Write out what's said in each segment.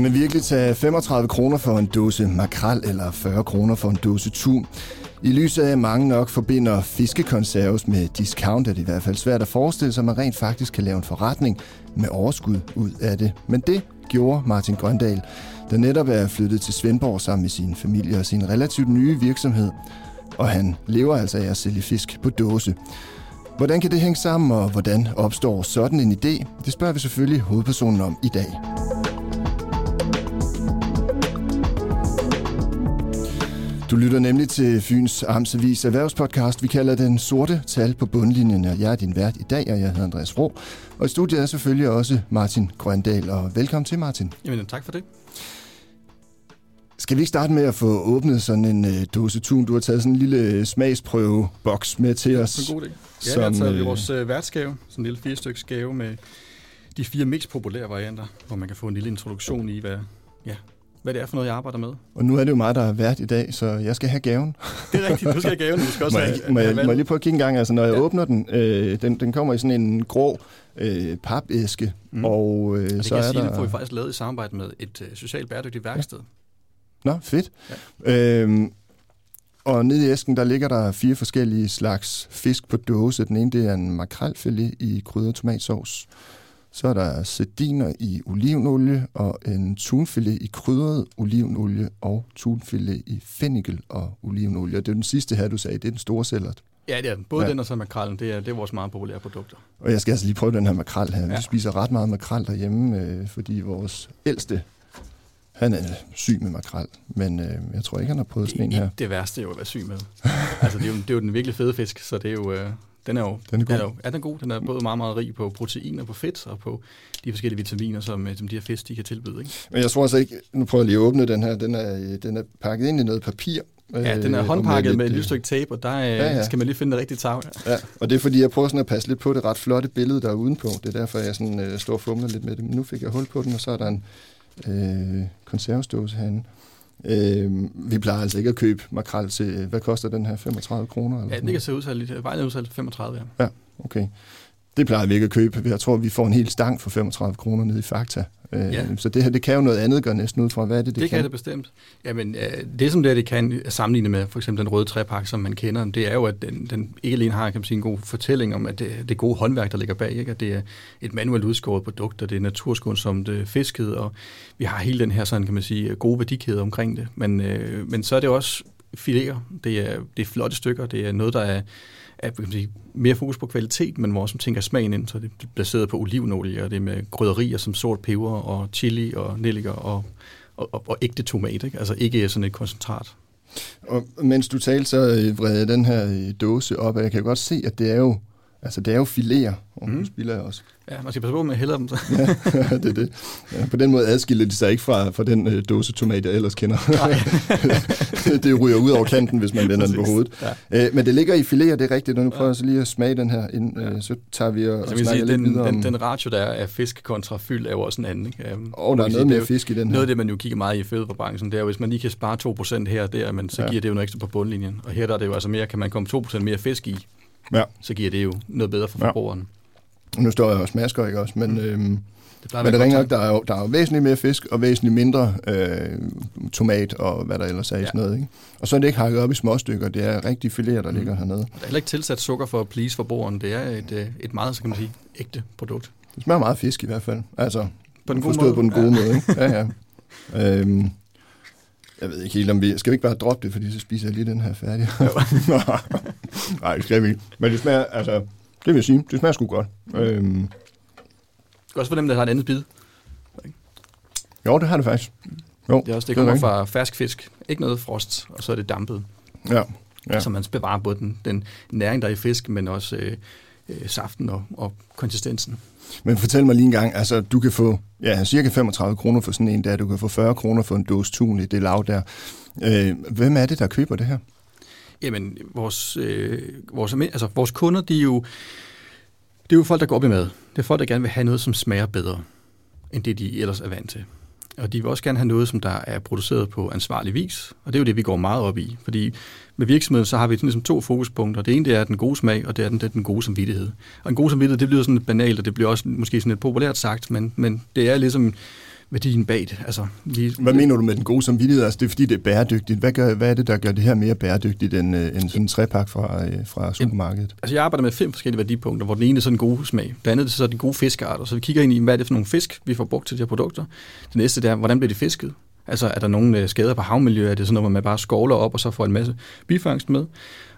Kan man virkelig tage 35 kroner for en dåse makrel eller 40 kroner for en dåse tun? I lyset af, at mange nok forbinder fiskekonserves med discount, er det i hvert fald svært at forestille sig, at man rent faktisk kan lave en forretning med overskud ud af det. Men det gjorde Martin Grøndal, der netop er flyttet til Svendborg sammen med sin familie og sin relativt nye virksomhed. Og han lever altså af at sælge fisk på dåse. Hvordan kan det hænge sammen, og hvordan opstår sådan en idé? Det spørger vi selvfølgelig hovedpersonen om i dag. Du lytter nemlig til Fyns Amtsavis erhvervspodcast. Vi kalder den sorte tal på bundlinjen, og jeg er din vært i dag, og jeg hedder Andreas Ro. Og i studiet er selvfølgelig også Martin Grøndal, og velkommen til Martin. Jamen tak for det. Skal vi ikke starte med at få åbnet sådan en uh, dåse tun? Du har taget sådan en lille smagsprøveboks med til os. Det er en god idé. Ja, som, jeg har taget vores uh, værtsgave, sådan en lille fire stykker gave med de fire mest populære varianter, hvor man kan få en lille introduktion i, hvad, ja, hvad det er for noget, jeg arbejder med. Og nu er det jo mig, der er vært i dag, så jeg skal have gaven. Det er rigtigt, du skal have gaven. Du skal også må, jeg, have, må, jeg, må jeg lige prøve at kigge en gang? Altså, når jeg ja. åbner den, øh, den, den kommer i sådan en grå øh, papæske, mm. og, øh, og det så kan er sige, der... det får vi faktisk lavet i samarbejde med et øh, socialt bæredygtigt værksted. Ja. Nå, fedt. Ja. Øhm, og nede i æsken, der ligger der fire forskellige slags fisk på dåse. Den ene, det er en makrelfilet i krydret tomatsauce. Så er der sardiner i olivenolie og en tunfilet i krydret olivenolie og tunfilet i fennikel og olivenolie. Og det er den sidste her, du sagde, det er den store sælgert. Ja, det er den. Både ja. den og så makrallen, det er, det er vores meget populære produkter. Og jeg skal altså lige prøve den her makrel her. Ja. Vi spiser ret meget makrel derhjemme, øh, fordi vores ældste han er syg med makrel, men øh, jeg tror ikke, han har prøvet sådan en her. Det værste er jo at være syg med. altså, det er, jo, det er jo den virkelig fede fisk, så det er jo... Øh, den er jo, den er god. Er jo, er den god? Den er både meget, meget rig på proteiner, på fedt og på de forskellige vitaminer, som, øh, som de her fisk de kan tilbyde. Ikke? Men jeg tror altså ikke, nu prøver jeg lige at åbne den her, den er, den er pakket ind i noget papir. Ja, den er øh, håndpakket med, et lille stykke tape, og der ja, ja. skal man lige finde det rigtige tag. Ja, og det er fordi, jeg prøver sådan at passe lidt på det ret flotte billede, der er udenpå. Det er derfor, jeg sådan, øh, står og fumler lidt med det. Men nu fik jeg hul på den, og så er der en øh, konservesdåse herinde. Øh, vi plejer altså ikke at købe makrel til, hvad koster den her, 35 kroner? Eller ja, det kan se udsalg lidt. Vejle udsalg 35, ja. Ja, okay. Det plejer vi ikke at købe. Jeg tror, vi får en hel stang for 35 kroner nede i Fakta. Øh, ja. Så det her, det kan jo noget andet gøre næsten ud fra, hvad er det, det, det kan? Det kan det bestemt. Jamen, det som det, det kan sammenligne med for eksempel den røde træpakke, som man kender, det er jo, at den, den ikke alene har kan man sige, en god fortælling om, at det, det gode håndværk, der ligger bag, ikke? at det er et manuelt udskåret produkt, og det er naturskånsomt øh, fisket, og vi har hele den her sådan, kan man sige, gode værdikæde omkring det. Men, øh, men så er det også fileter. Det er, det er flotte stykker. Det er noget, der er at, kan sige, mere fokus på kvalitet, men hvor også tænker smagen ind, så det er baseret på olivenolie, og det er med krydderier som sort peber og chili og nelliker og, og, og, og ægte tomat, ikke? altså ikke sådan et koncentrat. Og mens du talte, så øh, vred den her øh, dåse op, og jeg kan godt se, at det er jo Altså, det er jo filéer, og mm. spiller jeg også. Ja, man skal passe på med at hælde dem. Så. ja, det er det. Ja, på den måde adskiller de sig ikke fra, fra den øh, dåse tomat, jeg ellers kender. det, ryger ud over kanten, hvis man vender den på hovedet. Ja. Øh, men det ligger i filéer, det er rigtigt. Nu prøver jeg så lige at smage den her, ind, øh, så tager vi og, altså, og snakker sige, lidt den, videre den, om... Den ratio, der er af fisk kontra fyld, er jo også en anden. Ikke? Um, og der er noget mere fisk i den her. Noget af det, man jo kigger meget i fødevarebranchen, det er jo, hvis man lige kan spare 2% her og der, men så ja. giver det jo noget ekstra på bundlinjen. Og her der er det jo altså mere, kan man komme 2% mere fisk i, ja. så giver det jo noget bedre for forbrugeren. Ja. Nu står jeg også masker, ikke også? Men, mm. øhm, det men det ringer, der er, jo, der er jo væsentligt mere fisk og væsentligt mindre øh, tomat og hvad der ellers er i ja. sådan noget. Ikke? Og så er det ikke hakket op i småstykker, det er rigtig filéer, der mm. ligger hernede. Der er heller ikke tilsat sukker for at please forbrugeren. Det er et, øh, et meget, så kan man sige, ægte produkt. Det smager meget fisk i hvert fald. Altså, på den gode måde. på den gode ja. måde. Ikke? Ja, ja. Øhm, jeg ved ikke helt, om vi... Skal vi ikke bare droppe det, fordi så spiser jeg lige den her færdig? Nej, det skal vi ikke. Men det smager, altså... Det vil jeg sige, det smager sgu godt. Øhm. Det er også for dem, der har et andet bid. Jo, det har det faktisk. Jo, det er også, det kommer fra fersk fisk. Ikke noget frost, og så er det dampet. Ja. ja. Så man bevarer både den, den næring, der er i fisk, men også øh, øh, saften og, og konsistensen. Men fortæl mig lige en gang, altså du kan få ja, cirka 35 kroner for sådan en der, du kan få 40 kroner for en dåse tun i det lav der. Øh, hvem er det, der køber det her? Jamen, vores, øh, vores, altså, vores kunder, de er jo, det er jo folk, der går op i mad. Det er folk, der gerne vil have noget, som smager bedre, end det, de ellers er vant til. Og de vil også gerne have noget, som der er produceret på ansvarlig vis. Og det er jo det, vi går meget op i. Fordi med virksomheden, så har vi ligesom to fokuspunkter. Det ene det er den gode smag, og det er den, det er den gode samvittighed. Og en god samvittighed, det bliver sådan lidt banalt, og det bliver også måske sådan lidt populært sagt, men, men det er ligesom værdien bag det. Altså, vi, hvad mener du med den gode samvittighed? Altså, det er fordi, det er bæredygtigt. Hvad, gør, hvad er det, der gør det her mere bæredygtigt end, øh, end sådan en trepak fra, øh, fra supermarkedet? Altså, jeg arbejder med fem forskellige værdipunkter, hvor den ene er sådan en god smag. Det andet er så de gode fiskearter. Så vi kigger ind i, hvad er det for nogle fisk, vi får brugt til de her produkter. Det næste er, hvordan bliver de fisket? Altså, er der nogle øh, skader på havmiljøet? Er det sådan noget, hvor man bare skovler op og så får en masse bifangst med?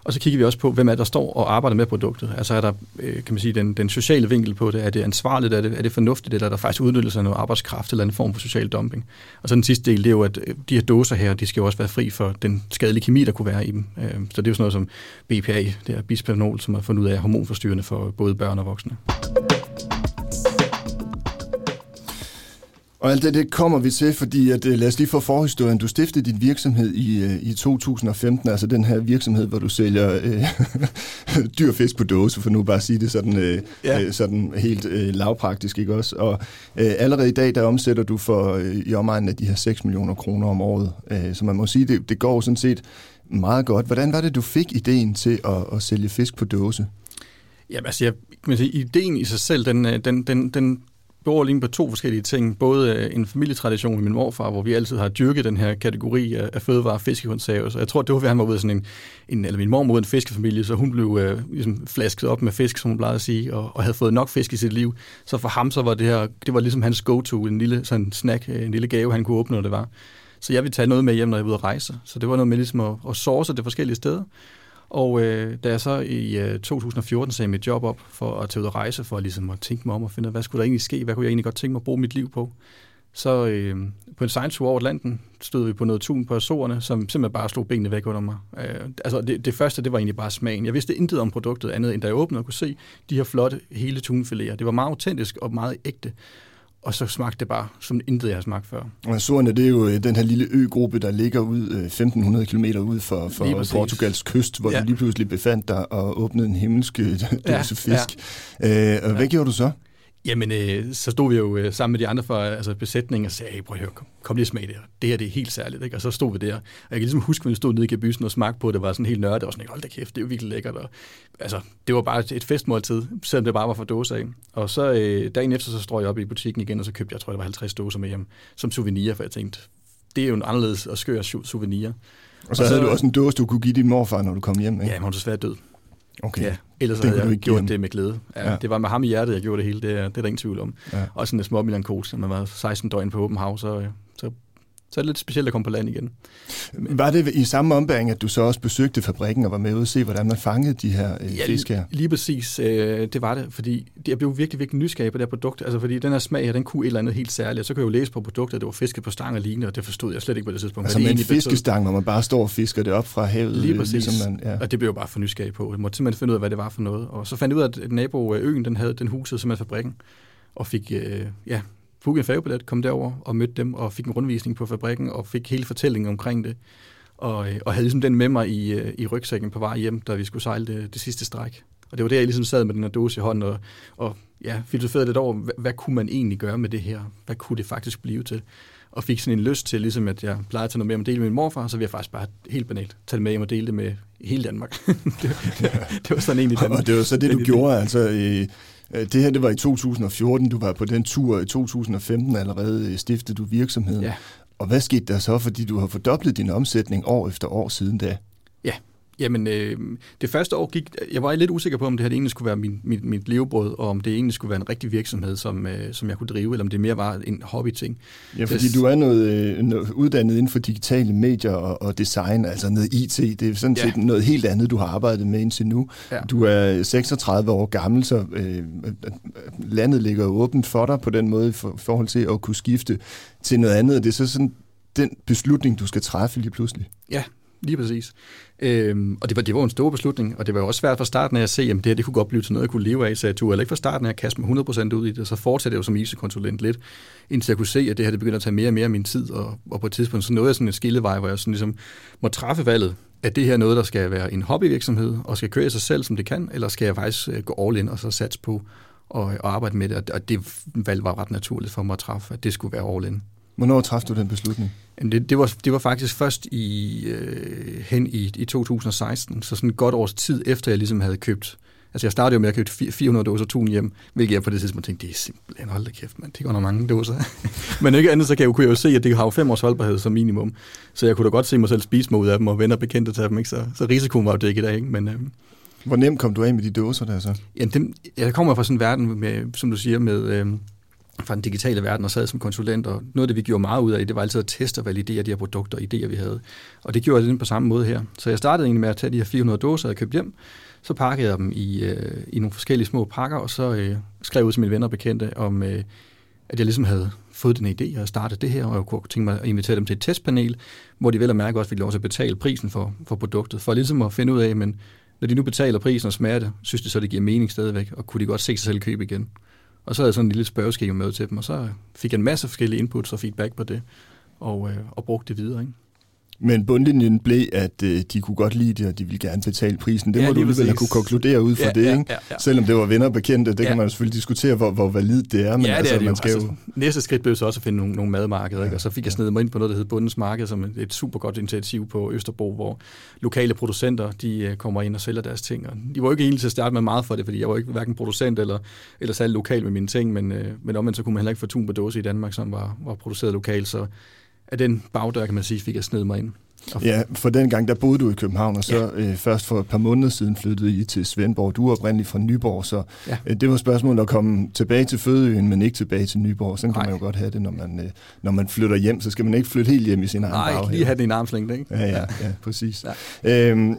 Og så kigger vi også på, hvem er der står og arbejder med produktet. Altså er der, øh, kan man sige, den, den sociale vinkel på det? Er det ansvarligt? Er det, er det fornuftigt? Eller er der faktisk udnyttelse af noget arbejdskraft eller en form for social dumping? Og så den sidste del, det er jo, at øh, de her dåser her, de skal jo også være fri for den skadelige kemi, der kunne være i dem. Så det er jo sådan noget som BPA, det er bisphenol, som er fundet ud af hormonforstyrrende for både børn og voksne. Og alt det, det kommer vi til, fordi at, øh, lad os lige få forhistorien. Du stiftede din virksomhed i, øh, i 2015, altså den her virksomhed, hvor du sælger øh, dyr fisk på dåse, for nu bare at sige det sådan, øh, ja. øh, sådan helt øh, lavpraktisk, ikke også? Og øh, allerede i dag, der omsætter du for øh, i omegnen af de her 6 millioner kroner om året. Øh, så man må sige, det, det går sådan set meget godt. Hvordan var det, du fik ideen til at, at sælge fisk på dåse? Jamen altså, jeg, kan sige, ideen i sig selv, den, den, den, den beror lige på to forskellige ting. Både øh, en familietradition i min morfar, hvor vi altid har dyrket den her kategori af, fødevarer og fiskekonserver. Så jeg tror, det var, han var ude af sådan en, en eller min mor mod en fiskefamilie, så hun blev øh, ligesom flasket op med fisk, som hun plejede at sige, og, og havde fået nok fisk i sit liv. Så for ham så var det her, det var ligesom hans go-to, en lille sådan snack, øh, en lille gave, han kunne åbne, når det var. Så jeg ville tage noget med hjem, når jeg var ude at rejse. Så det var noget med ligesom at, at source det forskellige steder. Og øh, da jeg så i øh, 2014 sagde mit job op for at tage ud og rejse, for ligesom at tænke mig om og finde hvad skulle der egentlig ske, hvad kunne jeg egentlig godt tænke mig at bruge mit liv på, så øh, på en science over Atlanten stod vi på noget tun på Azorerne, som simpelthen bare slog benene væk under mig. Øh, altså det, det første, det var egentlig bare smagen. Jeg vidste intet om produktet andet, end da jeg åbnede og kunne se de her flotte hele tunfiléer. Det var meget autentisk og meget ægte og så smagte det bare som intet, jeg har smagt før. Og Azorerne, det er jo øh, den her lille øgruppe, der ligger ud 1500 km ud for, for Portugals kyst, hvor ja. du lige pludselig befandt dig og åbnede en himmelsk øh, dåse ja, fisk. Ja. Øh, og hvad ja. gjorde du så? Jamen, øh, så stod vi jo øh, sammen med de andre fra altså besætningen og sagde, hey, prøv at høre, kom, kom lige smag det her. Det her det er helt særligt. Ikke? Og så stod vi der. Og jeg kan ligesom huske, at vi stod nede i kabysen og smagte på det, var sådan helt nørdet, og sådan, hold da kæft, det er jo virkelig lækkert. Og, altså, det var bare et festmåltid, selvom det bare var for dåser af. Og så øh, dagen efter, så strøg jeg op i butikken igen, og så købte jeg, jeg tror, det var 50 dåser med hjem, som souvenir, for jeg tænkte, det er jo en anderledes og skør souvenir. Og så, og så havde du også en dåse, du kunne give din morfar, når du kom hjem, ikke? Ja, hun var desværre død. Okay. Ja, ellers det havde jeg gjort det med glæde. Ja, ja. Det var med ham i hjertet, jeg gjorde det hele. Det er, det er der ingen tvivl om. Ja. Også en små melankose, man var 16 døgn på åben hav, så, så så er det lidt specielt at komme på land igen. Var det i samme ombæring, at du så også besøgte fabrikken og var med ud og se, hvordan man fangede de her øh, ja, fisk her? lige præcis. Øh, det var det, fordi jeg blev virkelig, virkelig nysgerrig på det her produkt. Altså fordi den her smag her, den kunne et eller andet helt særligt. Og så kunne jeg jo læse på produktet, at det var fisket på stang og lignende, og det forstod jeg slet ikke på det tidspunkt. Altså med en fiskestang, hvor man bare står og fisker det op fra havet. Lige præcis. Ligesom man, ja. Og det blev jeg bare for nysgerrig på. Jeg måtte simpelthen finde ud af, hvad det var for noget. Og så fandt jeg ud af, at naboøen, den havde den husede simpelthen fabrikken og fik øh, ja, bookede en færgebillet, kom derover og mødte dem og fik en rundvisning på fabrikken og fik hele fortællingen omkring det. Og, øh, og havde ligesom den med mig i, øh, i rygsækken på vej hjem, da vi skulle sejle det, det sidste stræk. Og det var der, jeg ligesom sad med den her dåse i hånden og, og ja, filosoferede lidt over, hvad, hvad kunne man egentlig gøre med det her? Hvad kunne det faktisk blive til? Og fik sådan en lyst til, ligesom at jeg plejede at tage noget med om at dele med min morfar, så ville jeg faktisk bare helt banalt tage det med hjem og dele det med hele Danmark. det, det, det, var sådan egentlig den, Og det var så det, du gjorde, altså i, det her, det var i 2014. Du var på den tur i 2015 allerede øh, stiftede du virksomheden. Ja. Og hvad skete der så, fordi du har fordoblet din omsætning år efter år siden da? Ja, Jamen, øh, det første år gik... Jeg var lidt usikker på, om det her egentlig skulle være min, mit, mit levebrød, og om det egentlig skulle være en rigtig virksomhed, som, øh, som jeg kunne drive, eller om det mere var en hobbyting. Ja, fordi det, du er noget, øh, noget uddannet inden for digitale medier og, og design, altså noget IT. Det er sådan set ja. noget helt andet, du har arbejdet med indtil nu. Ja. Du er 36 år gammel, så øh, landet ligger åbent for dig på den måde for, forhold til at kunne skifte til noget andet. Det er så sådan den beslutning, du skal træffe lige pludselig. Ja, lige præcis. Øhm, og det var, det var en stor beslutning, og det var også svært fra starten af at se, at det her det kunne godt blive til noget, jeg kunne leve af, så jeg turde ikke fra starten af at kaste mig 100% ud i det, og så fortsatte jeg jo som IT-konsulent lidt, indtil jeg kunne se, at det her det begyndte at tage mere og mere af min tid, og, og på et tidspunkt så nåede jeg sådan en skillevej, hvor jeg sådan ligesom må træffe valget, at det her noget, der skal være en hobbyvirksomhed, og skal køre sig selv, som det kan, eller skal jeg faktisk øh, gå all in og så satse på at, at arbejde med det, og det valg var ret naturligt for mig at træffe, at det skulle være all in. Hvornår træffede du den beslutning? Det, det, var, det var faktisk først i, øh, hen i, i 2016, så sådan et godt års tid efter, jeg ligesom havde købt Altså jeg startede jo med at købe 400 dåser tun hjem, hvilket jeg på det tidspunkt tænkte, det er simpelthen, hold da kæft, man, det går nok mange dåser. Men ikke andet, så kan jeg kunne jeg jo se, at det har jo fem års holdbarhed som minimum. Så jeg kunne da godt se mig selv spise mig ud af dem, og venner bekendte til dem, ikke? Så, så risikoen var jo dækket af, ikke? Men, øh, Hvor nemt kom du af med de dåser der så? Ja, dem, jeg kommer fra sådan en verden, med, som du siger, med, øh, fra den digitale verden og sad som konsulent, og noget af det, vi gjorde meget ud af, det var altid at teste og validere de her produkter og idéer, vi havde. Og det gjorde jeg på samme måde her. Så jeg startede egentlig med at tage de her 400 dåser, jeg købte hjem, så pakkede jeg dem i, øh, i nogle forskellige små pakker, og så øh, skrev ud til mine venner og bekendte om, øh, at jeg ligesom havde fået den idé og startet det her, og jeg kunne tænke mig at invitere dem til et testpanel, hvor de vel og mærke også fik lov til at betale prisen for, for produktet, for ligesom at finde ud af, men når de nu betaler prisen og smager det, synes de så, det giver mening stadigvæk, og kunne de godt se sig selv købe igen. Og så havde jeg sådan en lille spørgeskema med til dem, og så fik jeg en masse forskellige inputs og feedback på det, og, øh, og brugte det videre. Ikke? Men bundlinjen blev, at øh, de kunne godt lide det, og de ville gerne betale prisen. Det ja, må du vel have kunne konkludere ud fra ja, det, ja, ikke? Ja, ja. Selvom det var venner og bekendte, det ja. kan man selvfølgelig diskutere, hvor, hvor validt det er. Men ja, det altså, er det man skal jo. Altså, næste skridt blev så også at finde nogle, nogle madmarkeder, ja. ikke? og så fik jeg snedet mig ind på noget, der hed Bundens Marked, som et super godt initiativ på Østerbro, hvor lokale producenter de øh, kommer ind og sælger deres ting. Og de var jo ikke egentlig til at starte med meget for det, fordi jeg var ikke hverken producent eller, eller særlig lokal med mine ting, men, øh, men omvendt så kunne man heller ikke få tun på dåse i Danmark, som var, var produceret lokalt, så af den bagdør, kan man sige, fik jeg snedet mig ind. Ja, for den gang, der boede du i København, og så ja. øh, først for et par måneder siden flyttede I til Svendborg. Du er oprindeligt fra Nyborg, så ja. øh, det var spørgsmålet at komme tilbage til Fødeøen, men ikke tilbage til Nyborg. Sådan kan Nej. man jo godt have det, når man, øh, når man flytter hjem. Så skal man ikke flytte helt hjem i sin egen Nej, Nej, lige have det i en armslængde, ikke? Ja, ja, ja præcis. Ja. Øhm,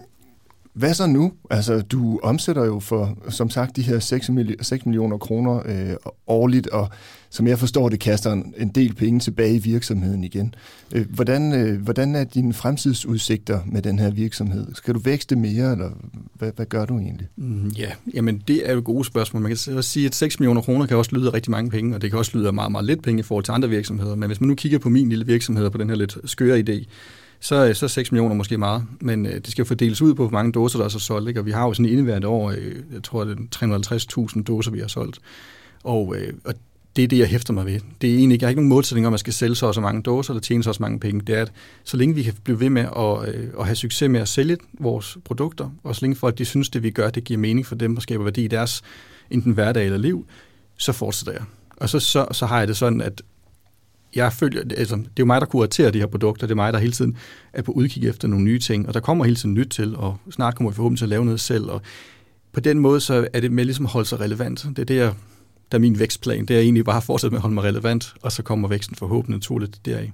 hvad så nu? Altså, du omsætter jo for, som sagt, de her 6, 6 millioner kroner øh, årligt, og som jeg forstår det, kaster en, en del penge tilbage i virksomheden igen. Øh, hvordan, øh, hvordan er dine fremtidsudsigter med den her virksomhed? Skal du vækste mere, eller hvad, hvad gør du egentlig? Mm, ja, jamen det er jo et gode spørgsmål. Man kan også sige, at 6 millioner kroner kan også lyde rigtig mange penge, og det kan også lyde meget, meget lidt penge i forhold til andre virksomheder. Men hvis man nu kigger på min lille virksomhed, på den her lidt skøre idé, så, øh, så 6 millioner måske meget, men øh, det skal jo fordeles ud på, hvor mange dåser, der er så solgt. Ikke? Og vi har jo sådan indeværende år, øh, jeg tror, det er 350.000 dåser, vi har solgt. Og, øh, og det er det, jeg hæfter mig ved. Det er egentlig, jeg har ikke nogen målsætning om, at man skal sælge så, så mange dåser eller tjene så, så mange penge. Det er, at så længe vi kan blive ved med at, øh, at have succes med at sælge vores produkter, og så længe folk de synes, det vi gør, det giver mening for dem og skaber værdi i deres enten hverdag eller liv, så fortsætter jeg. Og så, så, så har jeg det sådan, at jeg følger, altså, det er jo mig, der kuraterer de her produkter, det er mig, der hele tiden er på udkig efter nogle nye ting, og der kommer hele tiden nyt til, og snart kommer vi forhåbentlig til at lave noget selv, og på den måde, så er det med ligesom at holde sig relevant. Det er det, jeg, der er min vækstplan, det er egentlig bare at fortsætte med at holde mig relevant, og så kommer væksten forhåbentlig naturligt deraf.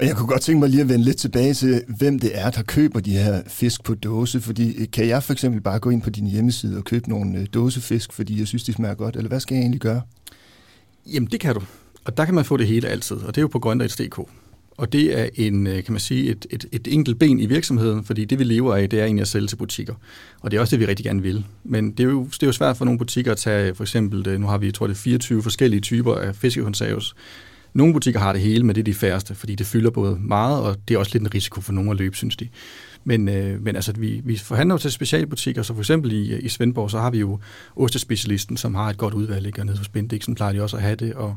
Og jeg kunne godt tænke mig lige at vende lidt tilbage til, hvem det er, der køber de her fisk på dåse. Fordi øh, kan jeg for eksempel bare gå ind på din hjemmeside og købe nogle øh, dåsefisk, fordi jeg synes, de smager godt? Eller hvad skal jeg egentlig gøre? Jamen, det kan du. Og der kan man få det hele altid, og det er jo på grøndags.dk. Og det er en, øh, kan man sige, et, et, et enkelt ben i virksomheden, fordi det vi lever af, det er egentlig at sælge til butikker. Og det er også det, vi rigtig gerne vil. Men det er jo, det er jo svært for nogle butikker at tage, for eksempel, øh, nu har vi, jeg tror det er 24 forskellige typer af fiskekonserves. Nogle butikker har det hele, men det er de færreste, fordi det fylder både meget, og det er også lidt en risiko for nogle at løbe, synes de. Men, øh, men altså, vi, vi forhandler jo til specialbutikker, så for eksempel i, øh, i Svendborg, så har vi jo ostespecialisten, som har et godt udvalg, ikke? og nede hos Bendiksen plejer de også at have det, og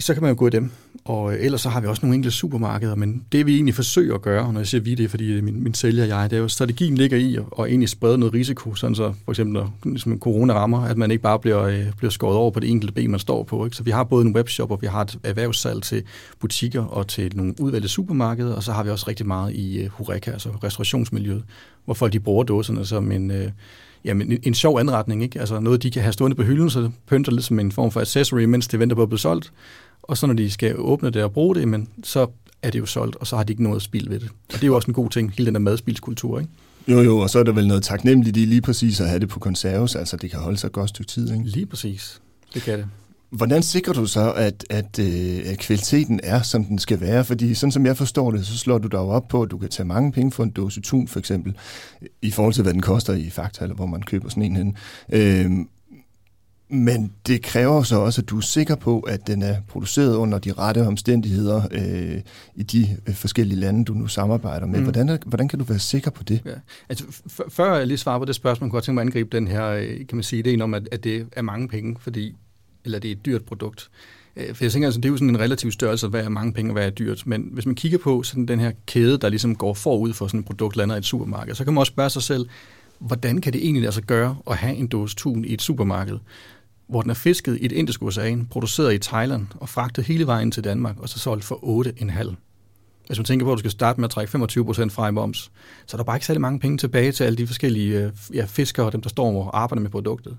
så kan man jo gå i dem. Og øh, ellers så har vi også nogle enkelte supermarkeder, men det vi egentlig forsøger at gøre, når jeg siger vi, det er fordi øh, min, min sælger og jeg, det er jo, strategien ligger i at, at egentlig sprede noget risiko, sådan så for eksempel når ligesom corona rammer, at man ikke bare bliver, øh, bliver skåret over på det enkelte ben, man står på. Ikke? Så vi har både en webshop, og vi har et erhvervssalg til butikker og til nogle udvalgte supermarkeder, og så har vi også rigtig meget i uh, Horeca, altså restaurationsmiljøet, hvor folk de bruger dåserne som en... Uh, jamen, en, en sjov anretning, ikke? Altså noget, de kan have stående på hylden, så pynter lidt som en form for accessory, mens de venter på at blive solgt. Og så når de skal åbne det og bruge det, men så er det jo solgt, og så har de ikke noget spil ved det. Og det er jo også en god ting, hele den der madspilskultur, ikke? Jo, jo, og så er der vel noget taknemmeligt i lige præcis at have det på konserves, altså det kan holde sig godt stykke tid, ikke? Lige præcis, det kan det. Hvordan sikrer du så, at, at, øh, at kvaliteten er, som den skal være? Fordi sådan som jeg forstår det, så slår du dig op på, at du kan tage mange penge for en dåse tun, for eksempel, i forhold til, hvad den koster i Fakta, eller hvor man køber sådan en hen. Øh, men det kræver så også, at du er sikker på, at den er produceret under de rette omstændigheder øh, i de øh, forskellige lande, du nu samarbejder med. Mm. Hvordan, hvordan kan du være sikker på det? Ja. Altså, før jeg lige svarer på det spørgsmål, kunne jeg tænke mig at angribe den her, øh, kan man sige, ideen om, at, at det er mange penge, fordi, eller det er et dyrt produkt. Øh, for jeg tænker, altså, det er jo sådan en relativ størrelse, hvad er mange penge og hvad er dyrt. Men hvis man kigger på sådan den her kæde, der ligesom går forud for sådan et produkt, lander i et supermarked, så kan man også spørge sig selv, hvordan kan det egentlig lade sig gøre at have en dåse tun i et supermarked, hvor den er fisket i et indisk ocean, produceret i Thailand og fragtet hele vejen til Danmark, og så solgt for 8,5. Hvis man tænker på, at du skal starte med at trække 25% fra i moms, så er der bare ikke særlig mange penge tilbage til alle de forskellige øh, ja, fiskere og dem, der står og arbejder med produktet.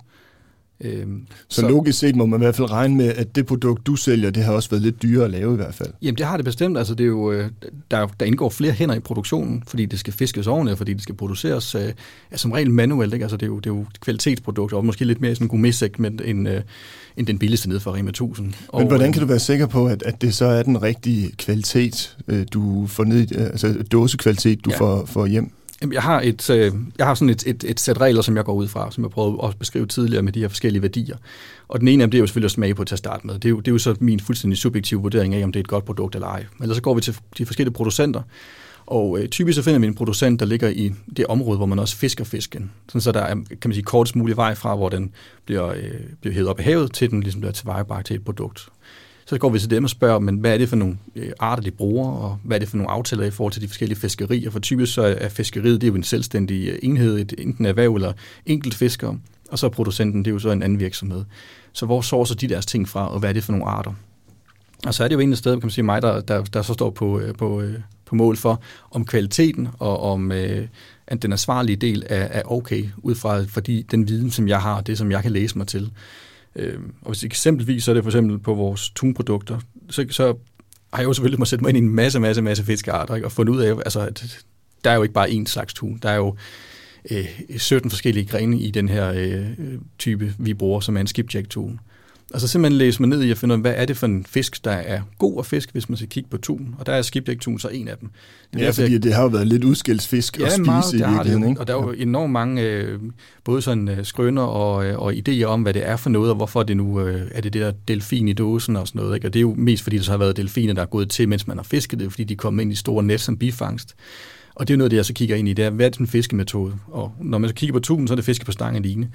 Øhm, så, så logisk set må man i hvert fald regne med, at det produkt, du sælger, det har også været lidt dyrere at lave i hvert fald. Jamen det har det bestemt. Altså, det er jo, øh, der, der indgår flere hænder i produktionen, fordi det skal fiskes ordentligt, fordi det skal produceres øh, som regel manuelt. Ikke? Altså, det, er jo, det er jo kvalitetsprodukter, og måske lidt mere sådan en gourmet-segment end, øh, end den billigste nede for Rema 1000. Men og, hvordan kan du være sikker på, at, at det så er den rigtige kvalitet, du får ned, altså dåsekvalitet, du ja. får, får hjem? Jeg har, et, øh, jeg har sådan et, et, et sæt regler, som jeg går ud fra, som jeg prøvede at beskrive tidligere med de her forskellige værdier. Og den ene af dem, det er jo selvfølgelig at smage på til at starte med. Det er, jo, det er jo så min fuldstændig subjektive vurdering af, om det er et godt produkt eller ej. Ellers så går vi til de forskellige producenter, og øh, typisk så finder vi en producent, der ligger i det område, hvor man også fisker fisken. Sådan så der er, kan man sige, kortest mulig vej fra, hvor den bliver, øh, bliver hævet op i havet, til den ligesom bliver tilvejebragt til et produkt. Så går vi til dem og spørger, men hvad er det for nogle øh, arter, de bruger, og hvad er det for nogle aftaler i forhold til de forskellige fiskerier? For typisk så er fiskeriet det er jo en selvstændig øh, enhed, et enten erhverv eller enkelt fisker, og så er producenten det er jo så en anden virksomhed. Så hvor sourcer de deres ting fra, og hvad er det for nogle arter? Og så er det jo egentlig sted, kan man sige, mig, der, der, der så står på, øh, på, på mål for, om kvaliteten og om øh, at den ansvarlige del er, er okay, ud fra fordi den viden, som jeg har, det som jeg kan læse mig til. Øh, og hvis eksempelvis så er det for eksempel på vores tunprodukter, så, så har jeg jo selvfølgelig må sætte mig ind i en masse, masse, masse fiskearter, ikke? og fundet ud af, altså, at der er jo ikke bare én slags tun. Der er jo øh, 17 forskellige grene i den her øh, type, vi bruger, som er en skipjack-tun. Altså simpelthen læse mig ned i at finde ud af, hvad er det for en fisk, der er god at fiske, hvis man skal kigge på tun. Og der er skibdæk-tun så en af dem. Det ja, fordi jeg... det har jo været lidt udskældsfisk ja, at spise meget, i virkeligheden. Ikke? Og der er jo enormt mange øh, både sådan øh, skrøner og, øh, og idéer om, hvad det er for noget, og hvorfor det nu øh, er det der delfin i dåsen og sådan noget. Ikke? Og det er jo mest fordi, der så har været delfiner, der er gået til, mens man har fisket det, fordi de kommer ind i store net som bifangst. Og det er noget, det jeg så kigger ind i, det er, hvad er det for en fiskemetode? Og når man så kigger på tuben, så er det fiske på stang alene.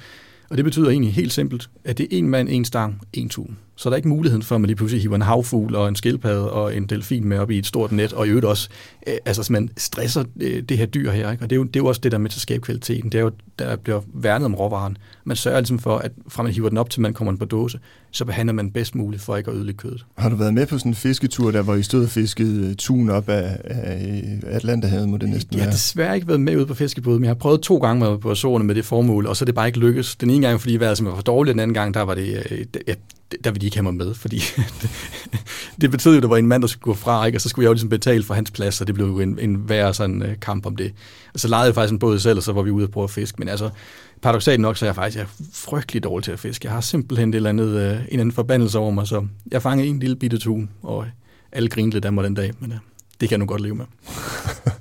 Og det betyder egentlig helt simpelt, at det er en mand, en stang, en tun. Så der er ikke muligheden for, at man lige pludselig hiver en havfugl og en skildpadde og en delfin med op i et stort net, og i øvrigt også, øh, altså man stresser øh, det her dyr her. Ikke? Og det er, jo, det er jo også det der med til at skabe kvaliteten. Det er jo, der bliver værnet om råvaren. Man sørger ligesom for, at fra man hiver den op til man kommer på dåse, så behandler man bedst muligt for ikke at ødelægge kødet. Har du været med på sådan en fisketur, der hvor I stod og fiskede tun op af, af Atlanterhavet, må det næsten Jeg har desværre ikke været med ude på fiskebåden, men jeg har prøvet to gange med på Azorerne med det formål, og så er det bare ikke lykkes. Den ene gang, fordi vejret var for dårligt, den anden gang, der var det, øh, ja, der ville de ikke have mig med, fordi det betød jo, at der var en mand, der skulle gå fra, ikke? og så skulle jeg jo ligesom betale for hans plads, og det blev jo en, en værre sådan, uh, kamp om det. Og så lejede jeg faktisk en båd selv, og så var vi ude og prøve at fiske. Men altså, paradoxalt nok, så er jeg faktisk jeg er frygtelig dårlig til at fiske. Jeg har simpelthen et eller andet, uh, en anden forbandelse over mig, så jeg fangede en lille bitte tun, og alle grinede lidt af mig den dag, men uh, det kan jeg nu godt leve med.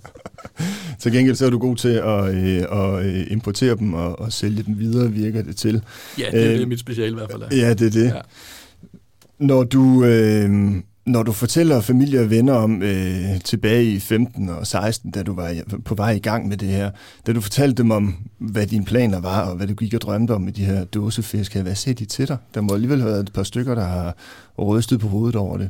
Til gengæld så er du god til at, øh, at øh, importere dem og, og sælge dem videre, virker det til. Ja, det er, øh, det mit speciale i hvert fald. Ja, det er det. Ja. Når du... Øh, når du fortæller familie og venner om øh, tilbage i 15 og 16, da du var på vej i gang med det her, da du fortalte dem om, hvad dine planer var, og hvad du gik og drømte om med de her dåsefisk, hvad sagde de til dig? Der må alligevel have været et par stykker, der har rystet på hovedet over det.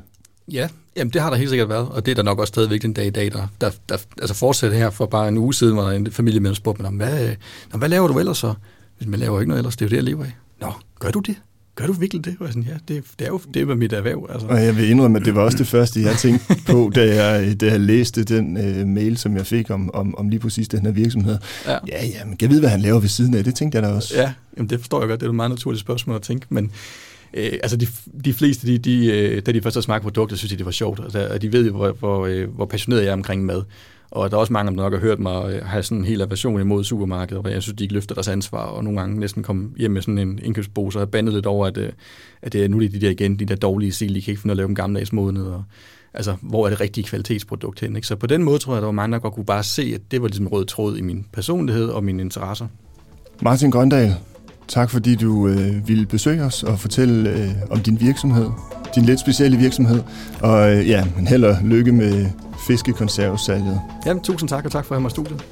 Ja, jamen det har der helt sikkert været, og det er der nok også stadigvæk den dag i dag, der, der, der altså fortsætter her for bare en uge siden, hvor der en familiemedlem spurgte mig, hvad, hvad laver du ellers så? Hvis man laver ikke noget ellers, det er jo det, jeg lever af. Nå, gør du det? Gør du virkelig det? Og sådan, ja, det, det er jo det er mit erhverv. Altså. Og jeg vil indrømme, at det var også det første, jeg tænkte på, da jeg, da jeg læste den uh, mail, som jeg fik om, om, om lige præcis den her virksomhed. Ja, ja, ja men kan jeg vide, hvad han laver ved siden af? Det tænkte jeg da også. Ja, jamen det forstår jeg godt. Det er et meget naturligt spørgsmål at tænke, men Øh, altså de, de fleste, de, de, øh, da de først har smagt produktet, synes de, det var sjovt. Altså, og de ved jo, hvor, hvor, øh, hvor passioneret jeg er omkring mad. Og der er også mange, der nok har hørt mig øh, have sådan en hel aversion imod supermarkedet, hvor jeg synes, de ikke løfter deres ansvar, og nogle gange næsten kom hjem med sådan en indkøbspose og har bandet lidt over, at, at det er nu de der igen, de der dårlige sil, de kan ikke finde at lave dem gammeldags modnet, og altså, hvor er det rigtige kvalitetsprodukt hen. Ikke? Så på den måde tror jeg, at der var mange, der godt kunne bare se, at det var ligesom rød tråd i min personlighed og mine interesser. Martin Grøndal, Tak fordi du øh, ville besøge os og fortælle øh, om din virksomhed, din lidt specielle virksomhed. Og øh, ja, held og lykke med fiskekonservesalget. Jamen, tusind tak, og tak for at have mig i studiet.